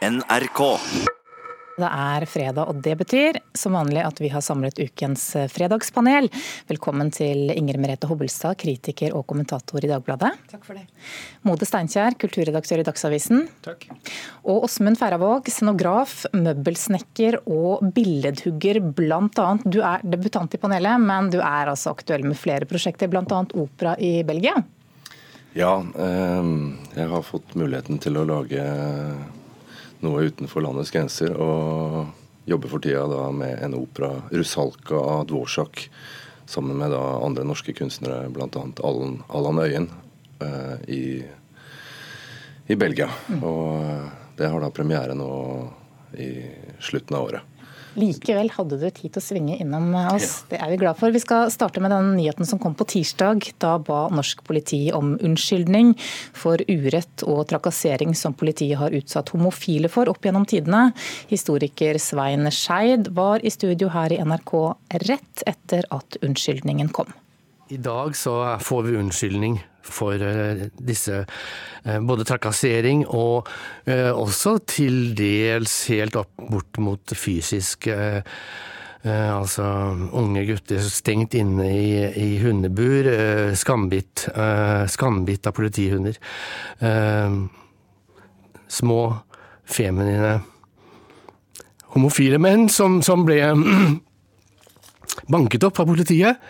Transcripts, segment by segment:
NRK. Det er fredag, og det betyr som vanlig at vi har samlet ukens fredagspanel. Velkommen til Inger Merete Hobbelstad, kritiker og kommentator i Dagbladet. Takk for det. Mode Steinkjer, kulturredaktør i Dagsavisen. Takk. Og Åsmund Færavåg, scenograf, møbelsnekker og billedhugger blant annet. Du er debutant i panelet, men du er altså aktuell med flere prosjekter, bl.a. opera i Belgia. Ja, eh, jeg har fått muligheten til å lage noe utenfor landets grenser. Og jobber for tida da med en opera, 'Rusalka' av Dvorsak, sammen med da andre norske kunstnere, bl.a. Allan, Allan Øyen eh, i, i Belgia. Og det har da premiere nå i slutten av året. Likevel hadde du tid til å svinge innom oss. Det er vi glad for. Vi skal starte med den nyheten som kom på tirsdag. Da ba norsk politi om unnskyldning for urett og trakassering som politiet har utsatt homofile for opp gjennom tidene. Historiker Svein Skeid var i studio her i NRK rett etter at unnskyldningen kom. I dag så får vi unnskyldning for eh, disse eh, både trakassering og eh, også til dels helt opp bort mot fysisk Altså unge gutter stengt inne i, i hundebur, skambitt, skambitt av politihunder. Små, feminine homofile menn som, som ble banket opp av politiet.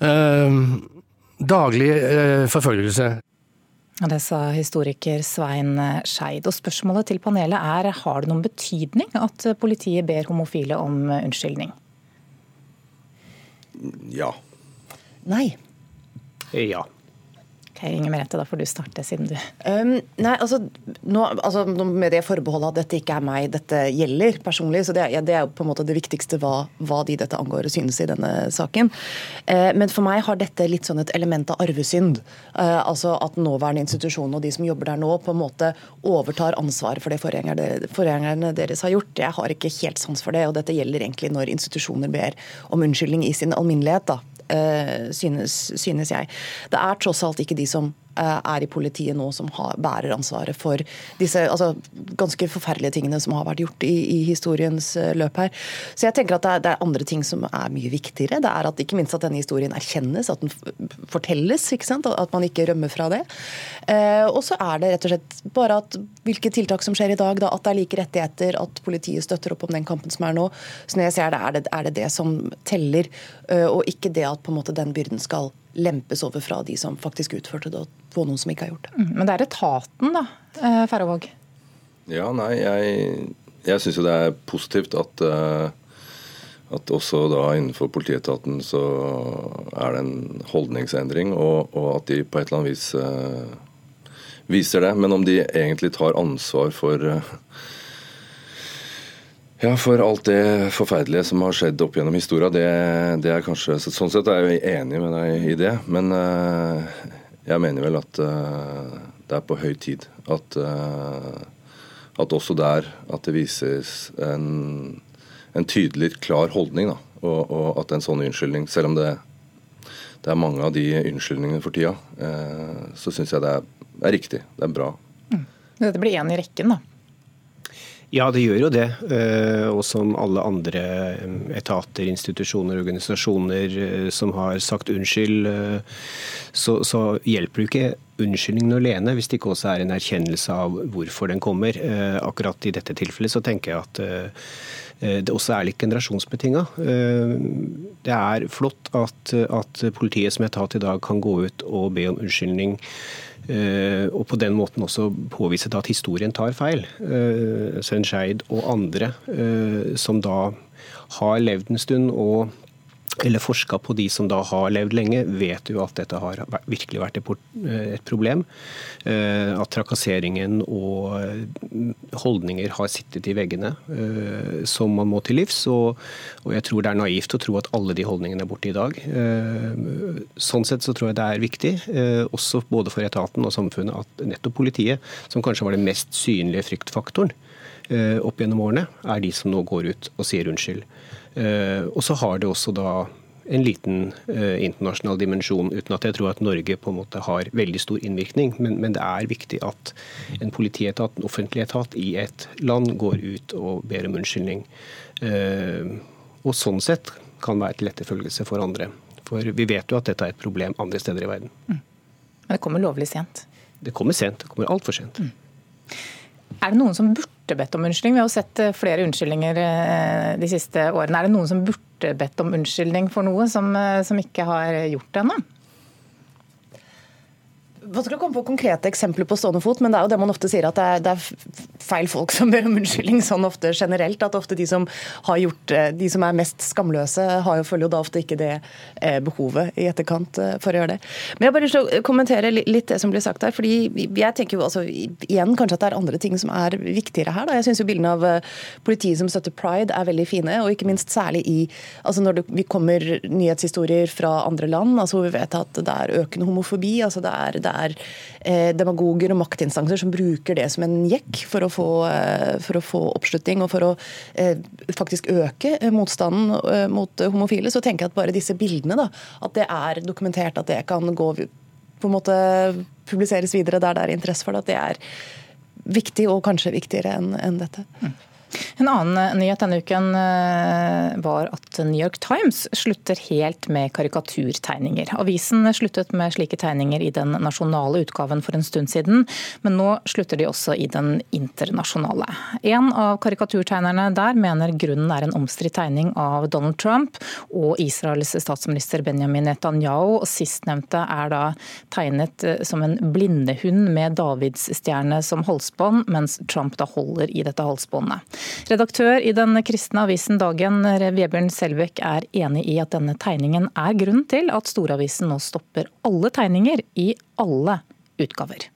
Daglig forfølgelse. Det sa historiker Svein Skeid. Og spørsmålet til panelet er har det noen betydning at politiet ber homofile om unnskyldning? Ja. Nei. Ja. Ok, Inger Merete, da får du starte, siden du um, Nei, altså, nå, altså, Med det forbeholdet at dette ikke er meg dette gjelder personlig, så det, ja, det er jo på en måte det viktigste hva, hva de dette angår synes i denne saken. Uh, men for meg har dette litt sånn et element av arvesynd. Uh, altså At nåværende institusjon og de som jobber der nå, på en måte overtar ansvaret for det forgjengerne deres har gjort. Jeg har ikke helt sans for det, og dette gjelder egentlig når institusjoner ber om unnskyldning i sin alminnelighet. da. Eh, synes, synes jeg. Det er tross alt ikke de som er i politiet nå som har, bærer ansvaret for disse altså, ganske forferdelige tingene som har vært gjort i, i historiens eh, løp her. Så jeg tenker at det er, det er, andre ting som er mye viktigere. Det er at ikke minst at denne historien erkjennes, at den fortelles. ikke sant? At man ikke rømmer fra det. Eh, og så er det rett og slett bare at hvilke tiltak som skjer i dag, da, at det er like rettigheter, at politiet støtter opp om den kampen som er nå. Så når jeg ser det, er det er det, det som teller, og ikke det at på en måte den byrden skal lempes over fra de som faktisk utførte det, og få noen som ikke har gjort det. Men det er etaten, da, Færøvåg? Ja, nei, jeg, jeg syns jo det er positivt at at også da innenfor politietaten så er det en holdningsendring, og, og at de på et eller annet vis uh, viser det. Men om de egentlig tar ansvar for ja, for alt det forferdelige som har skjedd opp gjennom historia, det, det, er kanskje Sånn sett er jeg enig med deg i det, men uh, jeg mener vel at uh, det er på høy tid at, uh, at også der at det vises en, en tydelig, klar holdning. Da, og, og, at en sånn unnskyldning, selv om det, det er mange av de unnskyldningene for tida, så syns jeg det er, er, riktig. Det er bra. Mm. Dette blir én i rekken, da? Ja, det gjør jo det. Og som alle andre etater, institusjoner, organisasjoner som har sagt unnskyld, så, så hjelper det ikke unnskyldningen alene hvis det ikke også er en erkjennelse av hvorfor den kommer. Akkurat i dette tilfellet så tenker jeg at det også er litt generasjonsbetinga. Det er flott at, at politiet som etat i dag kan gå ut og be om unnskyldning og på den måten også påvise at historien tar feil. Sunshade og andre som da har levd en stund og eller forska på de som da har levd lenge, vet jo at dette har virkelig vært et problem. At trakasseringen og holdninger har sittet i veggene som man må til livs. Og, jeg tror det er naivt å tro at alle de holdningene er borte i dag. Sånn sett så tror jeg det er viktig, også både for etaten og samfunnet, at nettopp politiet, som kanskje var den mest synlige fryktfaktoren opp gjennom årene, er de som nå går ut og sier unnskyld. Og så har det også da en liten uh, internasjonal dimensjon, uten at jeg tror at Norge på en måte har veldig stor innvirkning. Men, men, det er viktig at en politietat, en offentlig etat i et land går ut og ber om unnskyldning. Og sånn sett kan være til etterfølgelse for andre. For vi vet jo at dette er et problem andre steder i verden. Mm. Men det kommer lovlig sent? Det kommer sent. Det kommer altfor sent. Mm. Er det noen som burde bedt om unnskyldning? Vi har jo sett eh, flere unnskyldninger eh, de siste årene. Er det noen som burde bedt om unnskyldning for noe, som, eh, som ikke har gjort det ennå? Vanskelig å komme på konkrete eksempler på stående fot, men det er jo det man ofte sier at det er, det er, feil folk som ber om unnskyldning sånn ofte generelt. At ofte de som har gjort eh, de som er mest skamløse, har jo, følger jo da ofte ikke det eh, behovet i etterkant eh, for å gjøre det. Men jeg har bare lyst til å kommentere litt det som blir sagt her. fordi jeg tenker jo altså, igjen kanskje at det er andre ting som er viktigere her. Da. Jeg syns jo bildene av politiet som støtter pride er veldig fine, og ikke minst særlig i altså når det, vi kommer nyhetshistorier fra andre land, altså hvor vi vet at det er økende homofobi. altså det er, det er er eh, demagoger og maktinstanser som bruker det som en jekk for å få, eh, for å få oppslutning og for å eh, faktisk øke motstanden mot homofile, så tenker jeg at bare disse bildene, da, at det er dokumentert at det kan gå på en måte publiseres videre der det er interesse for det, at det er viktig og kanskje viktigere enn en dette. Mm. En annen eh, nyhet denne uken eh, var at New York Times slutter helt med karikaturtegninger. Avisen sluttet med slike tegninger i den nasjonale utgaven for en stund siden, men nå slutter de også i den internasjonale. En av karikaturtegnerne der mener grunnen er en omstridt tegning av Donald Trump og Israels statsminister Benjamin Netanyahu. Sistnevnte er da tegnet eh, som en blindehund med davidsstjerne som halsbånd, mens Trump da holder i dette halsbåndet. Redaktør i den kristne avisen Dagen, Vebjørn Selbekk, er enig i at denne tegningen er grunnen til at Storavisen nå stopper alle tegninger i alle utgaver.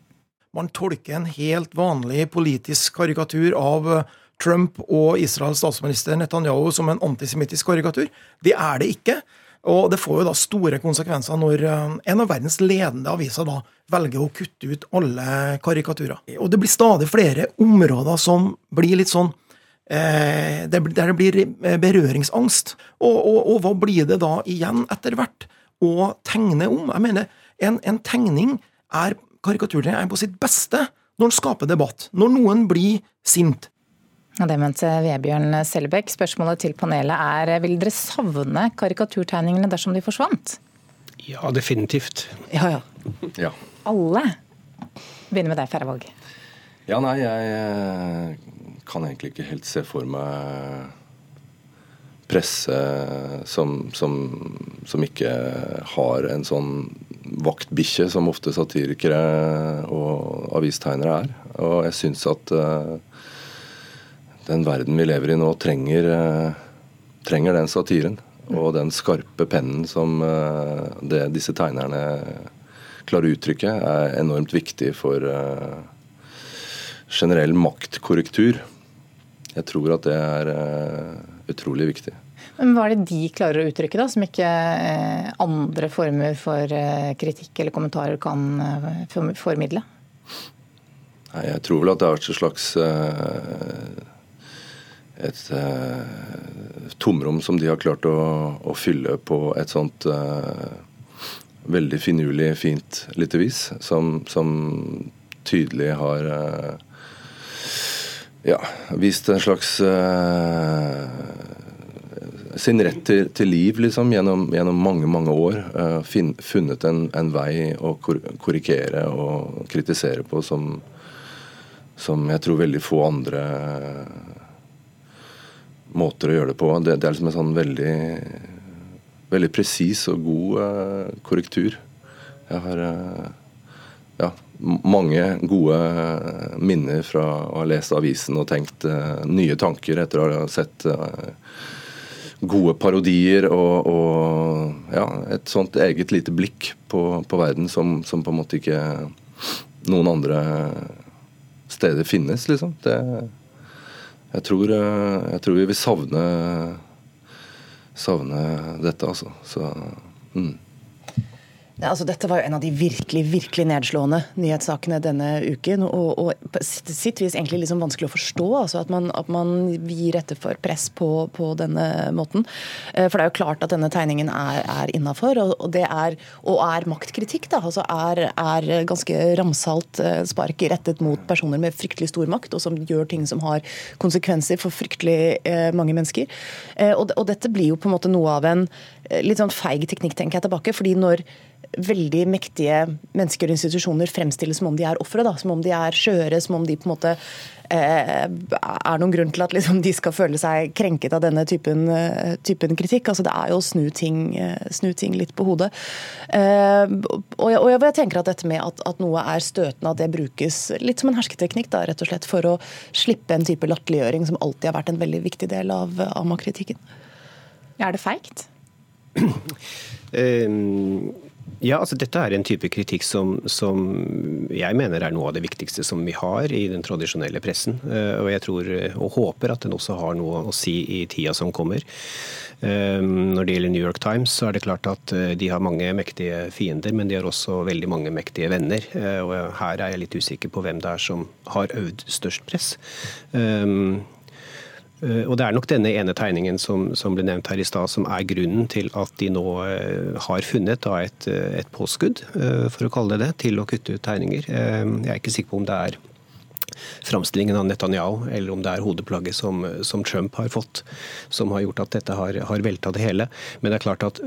Man tolker en helt vanlig politisk karikatur av eh, Trump og Israels statsminister Netanyahu som en antisemittisk karikatur. Det er det ikke. Og det får jo da store konsekvenser når eh, en av verdens ledende aviser da velger å kutte ut alle karikaturer. Og det blir stadig flere områder som blir litt sånn Eh, der det blir eh, berøringsangst. Og, og, og, hva blir det da igjen etter hvert å tegne om? Jeg mener, en, en tegning er karikaturtegning er på sitt beste når den skaper debatt. Når noen blir sint. Ja, det mente Vebjørn Selbekk. Spørsmålet til panelet er vil dere savne karikaturtegningene dersom de forsvant? Ja, definitivt. Ja, ja. ja. Alle? Begynner med deg, Færrevåg. Ja, nei, jeg kan egentlig ikke helt se for meg presse som, som, som ikke har en sånn vaktbikkje som ofte satirikere og avistegnere er. Og jeg syns at uh, den verden vi lever i nå, trenger, uh, trenger den satiren. Og den skarpe pennen som uh, det, disse tegnerne klarer å uttrykke, er enormt viktig for generell maktkorrektur. Jeg tror at det er uh, utrolig viktig. Men Hva er det de klarer å uttrykke, da, som ikke uh, andre former for uh, kritikk eller kommentarer kan formidle? Nei, Jeg tror vel at det har vært et slags et tomrom som de har klart å, å fylle på et sånt veldig finurlig, fint lite vis, som, som tydelig har ja, vist en slags uh, sin rett til, til liv liksom, gjennom, gjennom, mange mange år. Uh, fin, funnet en, en, vei å kor korrigere og kritisere på som, som jeg tror veldig få andre måter å gjøre det på. Det, det er liksom en sånn veldig, veldig presis og god uh, korrektur. Jeg har ja, mange gode minner fra å ha lest avisen og tenkt uh, nye tanker etter å ha sett uh, gode parodier og, og, ja, et sånt eget lite blikk på, på verden som, som, på en måte ikke noen andre steder finnes, liksom. Det, jeg, tror, uh, jeg tror vi vil savne savne dette, altså. Så mm. Ja, altså, dette var jo en av de virkelig virkelig nedslående nyhetssakene denne uken. Og, og på sitt vis egentlig liksom vanskelig å forstå altså at, man, at man gir etter for press på, på, denne måten. Eh, for det er jo klart at denne tegningen er, er innafor, og, og, er, og er maktkritikk. da, altså er, er ganske ramsalt eh, spark rettet mot personer med fryktelig stor makt, og som gjør ting som har konsekvenser for fryktelig eh, mange mennesker. Og, og dette blir jo på en måte noe av en litt sånn feig teknikk, tenker jeg tilbake. fordi når veldig mektige mennesker og institusjoner fremstilles som om de er ofre. Som om de er skjøre, som om de på en måte eh, er noen grunn til at liksom, de skal føle seg krenket av denne typen, uh, typen kritikk. Altså, det er jo å snu ting, uh, snu ting litt på hodet. Eh, og, jeg, og, jeg, tenker at dette med at, at, noe er støtende, at det brukes litt som en hersketeknikk da, rett og slett for å slippe en type latterliggjøring som alltid har vært en veldig viktig del av, av makkritikken. Er det feigt? Ja, altså Dette er en type kritikk som, som, jeg mener er noe av det viktigste som vi har i den tradisjonelle pressen. Eh, og jeg tror og håper at den også har noe å si i tida som kommer. Eh, når det gjelder New York Times, så er det klart at eh, de har mange mektige fiender, men de har også veldig mange mektige venner. Og her er jeg litt usikker på hvem det er som har øvd størst press. Eh, og Det er nok denne ene tegningen som, som ble nevnt her i stad, som er grunnen til at de nå eh, har funnet et, eh, et, påskudd, for å kalle det det, til å kutte ut tegninger. Jeg er ikke sikker på om det er framstillingen av Netanyahu, eller om det er hodeplagget som, som Trump har fått, som har gjort at dette har, har velta det hele. Men det er klart at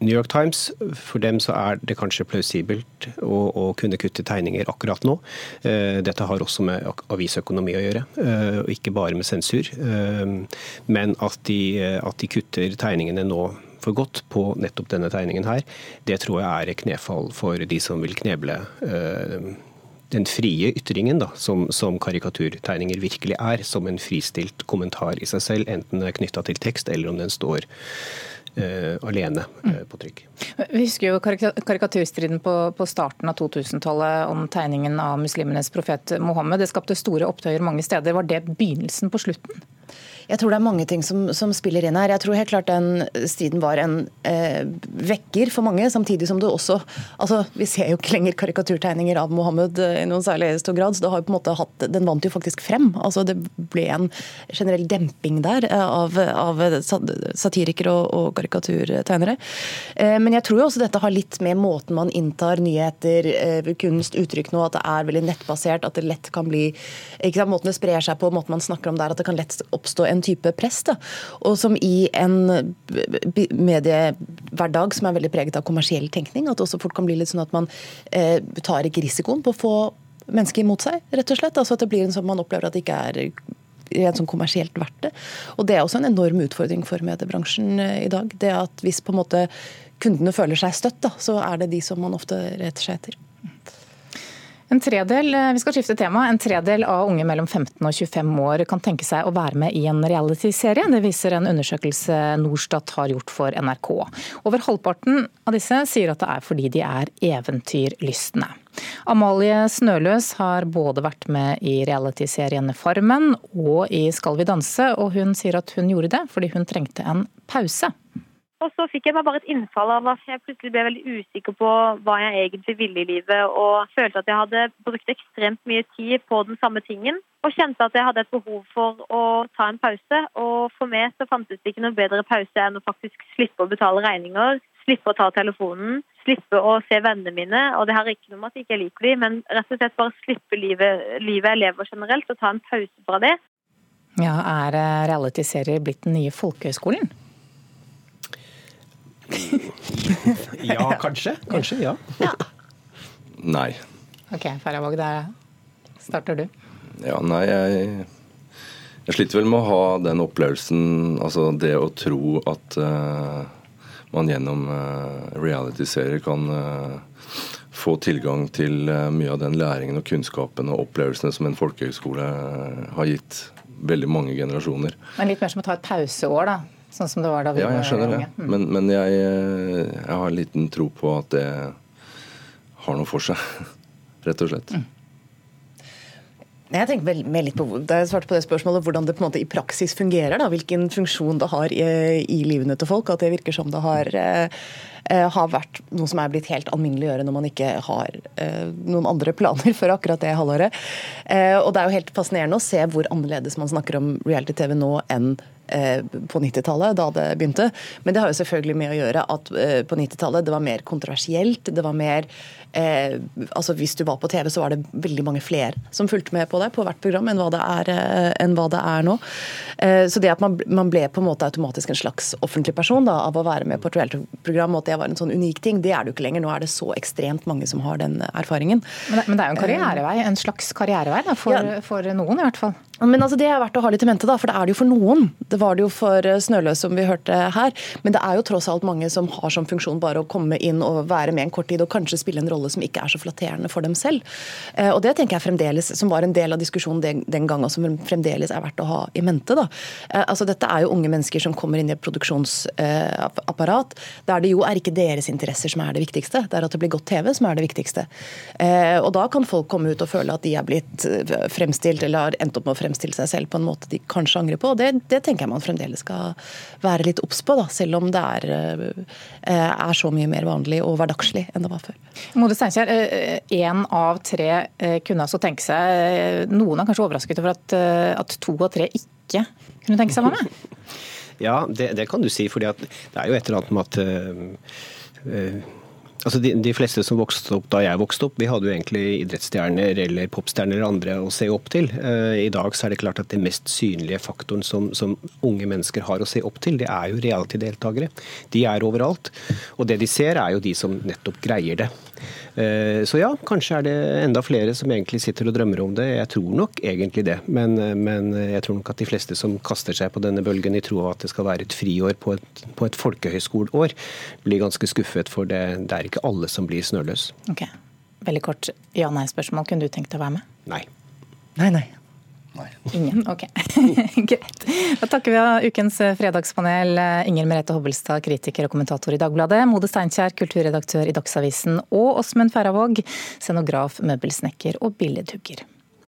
New York Times, for dem så er det kanskje plausibelt å, å kunne kutte tegninger akkurat nå. Uh, dette har også med avisøkonomi å gjøre, uh, og ikke bare med sensur. Uh, men at de, at de, kutter tegningene nå for godt på nettopp denne tegningen her, det tror jeg er et knefall for de som vil kneble den frie ytringen, da, som, som, karikaturtegninger virkelig er, som en fristilt kommentar i seg selv, enten knytta til tekst eller om den står Eh, alene eh, på trykk. Vi husker jo karikaturstriden på, på starten av 2000-tallet om tegningen av muslimenes profet Mohammed. Det skapte store opptøyer mange steder. Var det begynnelsen på slutten? Jeg tror det er mange ting som, som, spiller inn her. Jeg tror helt klart den striden var en eh, vekker for mange, samtidig som det også altså Vi ser jo ikke lenger karikaturtegninger av Mohammed eh, i noen særlig stor grad. så det har jo på en måte hatt, Den vant jo faktisk frem. altså Det ble en generell demping der eh, av, av satirikere og, og karikaturtegnere. Eh, men jeg tror jo også dette har litt med måten man inntar nyheter, eh, kunst, uttrykk nå, at det er veldig nettbasert, at det lett kan bli ikke sant, Måten det sprer seg på, måten man snakker om der, at det kan lett oppstå en type press. Da, og som i en mediehverdag som er veldig preget av kommersiell tenkning, at det også fort kan bli litt sånn at man eh, tar ikke risikoen på å få mennesker imot seg, rett og slett. Altså at det blir en sånn man opplever at det ikke er rent sånn kommersielt verdt det. Og Det er også en enorm utfordring for mediebransjen eh, i dag. Det at Hvis på en måte kundene føler seg støtt, da, så er det de som man ofte retter seg etter. En tredel, eh, vi skal skifte tema. En tredel av unge mellom 15 og 25 år kan tenke seg å være med i en realityserie. Det viser en undersøkelse Norstat har gjort for NRK. Over halvparten av disse sier at det er fordi de er eventyrlystne. Amalie Snøløs har både vært med i realityserien Farmen og i Skal vi danse, og hun sier at hun gjorde det fordi hun trengte en pause. Og så fikk jeg meg bare et innfall av at jeg plutselig ble veldig usikker på hva jeg egentlig ville i livet, og følte at jeg hadde brukt ekstremt mye tid på den samme tingen. Og kjente at jeg hadde et behov for å ta en pause. Og for meg så fantes det ikke noe bedre pause enn å faktisk slippe å betale regninger, slippe å ta telefonen, slippe å se vennene mine. Og det har ikke noe med at jeg ikke liker dem, men rett og slett bare slippe livet, livet jeg lever generelt, og ta en pause fra det. Ja, Er realityserier blitt den nye folkehøyskolen? ja, kanskje. Kanskje, ja. ja. Nei. Ok, Farahvåg, da starter du. Ja, nei, jeg, jeg sliter vel med å ha den opplevelsen, altså det å tro at uh, man gjennom uh, reality-serier kan uh, få tilgang til mye av den læringen og kunnskapen og opplevelsene som en folkehøgskole har gitt veldig mange generasjoner. Men litt mer som å ta et pauseår, da? Sånn som det var da vi ja, jeg skjønner det. Mm. Men, men jeg, jeg, har en liten tro på at det har noe for seg. Rett og slett. Mm. Jeg tenker med litt på, da jeg svarte på det spørsmålet, hvordan det på en måte i praksis fungerer. Da, hvilken funksjon det har i, i livene til folk. At det virker som det har, eh, eh har vært noe som er blitt helt alminnelig å gjøre når man ikke har eh, noen andre planer for akkurat det halvåret. Eh, og det er jo helt fascinerende å se hvor annerledes man snakker om reality-TV nå enn eh, på 90-tallet, da det begynte. Men det har jo selvfølgelig med å gjøre at eh, på 90-tallet det var mer kontroversielt. Det var mer eh, altså Hvis du var på TV, så var det veldig mange flere som fulgte med på det på hvert program enn hva det er, eh, hva det er nå. Eh, så det at man, man, ble på en måte automatisk en slags offentlig person da, av å være med på et reality-program, og at det var en sånn unik ting, det er det jo ikke lenger. Nå er det så ekstremt mange som har den erfaringen. Men det, men det er jo en karrierevei, en slags karrierevei da, for, ja. for noen i hvert fall. Men altså, Det er verdt å ha litt i mente, da, for det er det jo for noen. Det var det jo for eh, Snøløs, som vi hørte her. Men det er jo tross alt mange som har som funksjon bare å komme inn og være med en kort tid, og kanskje spille en rolle som ikke er så flatterende for dem selv. Eh, og det tenker jeg fremdeles, som var en del av diskusjonen den, den gang, og som fremdeles er verdt å ha i mente. da. Eh, altså Dette er jo unge mennesker som kommer inn i et produksjonsapparat, der det jo er ikke deres interesser som er det viktigste, det er at det blir godt TV som er det viktigste. Og da kan folk komme ut og føle at de er blitt fremstilt eller har endt opp med å fremstille seg selv på en måte de kanskje angrer på. Det, det tenker jeg man fremdeles skal være litt obs på, da, selv om det er, eh, er, så mye mer vanlig og hverdagslig enn det var før. Mode Steinkjer, én eh, av tre eh, kunne altså tenke seg Noen er kanskje overrasket over at, at to av tre ikke kunne tenke seg å være med? Ja, det, det, kan du si. for det er jo et eller annet med at uh, Altså de, de, fleste som vokste opp da jeg vokste opp, vi hadde jo egentlig idrettsstjerner eller popstjerner eller andre å se opp til. Uh, I dag så er det klart at det mest synlige faktoren som, som unge mennesker har å se opp til, det er jo reality-deltakere. De er overalt. Og det de ser, er jo de som nettopp greier det. Uh, så ja, kanskje er det enda flere som egentlig sitter og drømmer om det. Jeg tror nok egentlig det. Men, men jeg tror nok at de fleste som kaster seg på denne bølgen i tro av at det skal være et friår på et, et folkehøyskoleår, blir ganske skuffet for det. det er ikke ikke alle som blir snøløs. Ok, Veldig kort ja-nei-spørsmål. Kunne du tenkt deg å være med? Nei. Nei, nei. Nei. Ingen? Ok, greit. Da takker vi av ukens fredagspanel Inger Merete Hobbelstad, kritiker og kommentator i Dagbladet, Mode Steinkjer, kulturredaktør i Dagsavisen, og Åsmund Færavåg, scenograf, møbelsnekker og billedhugger.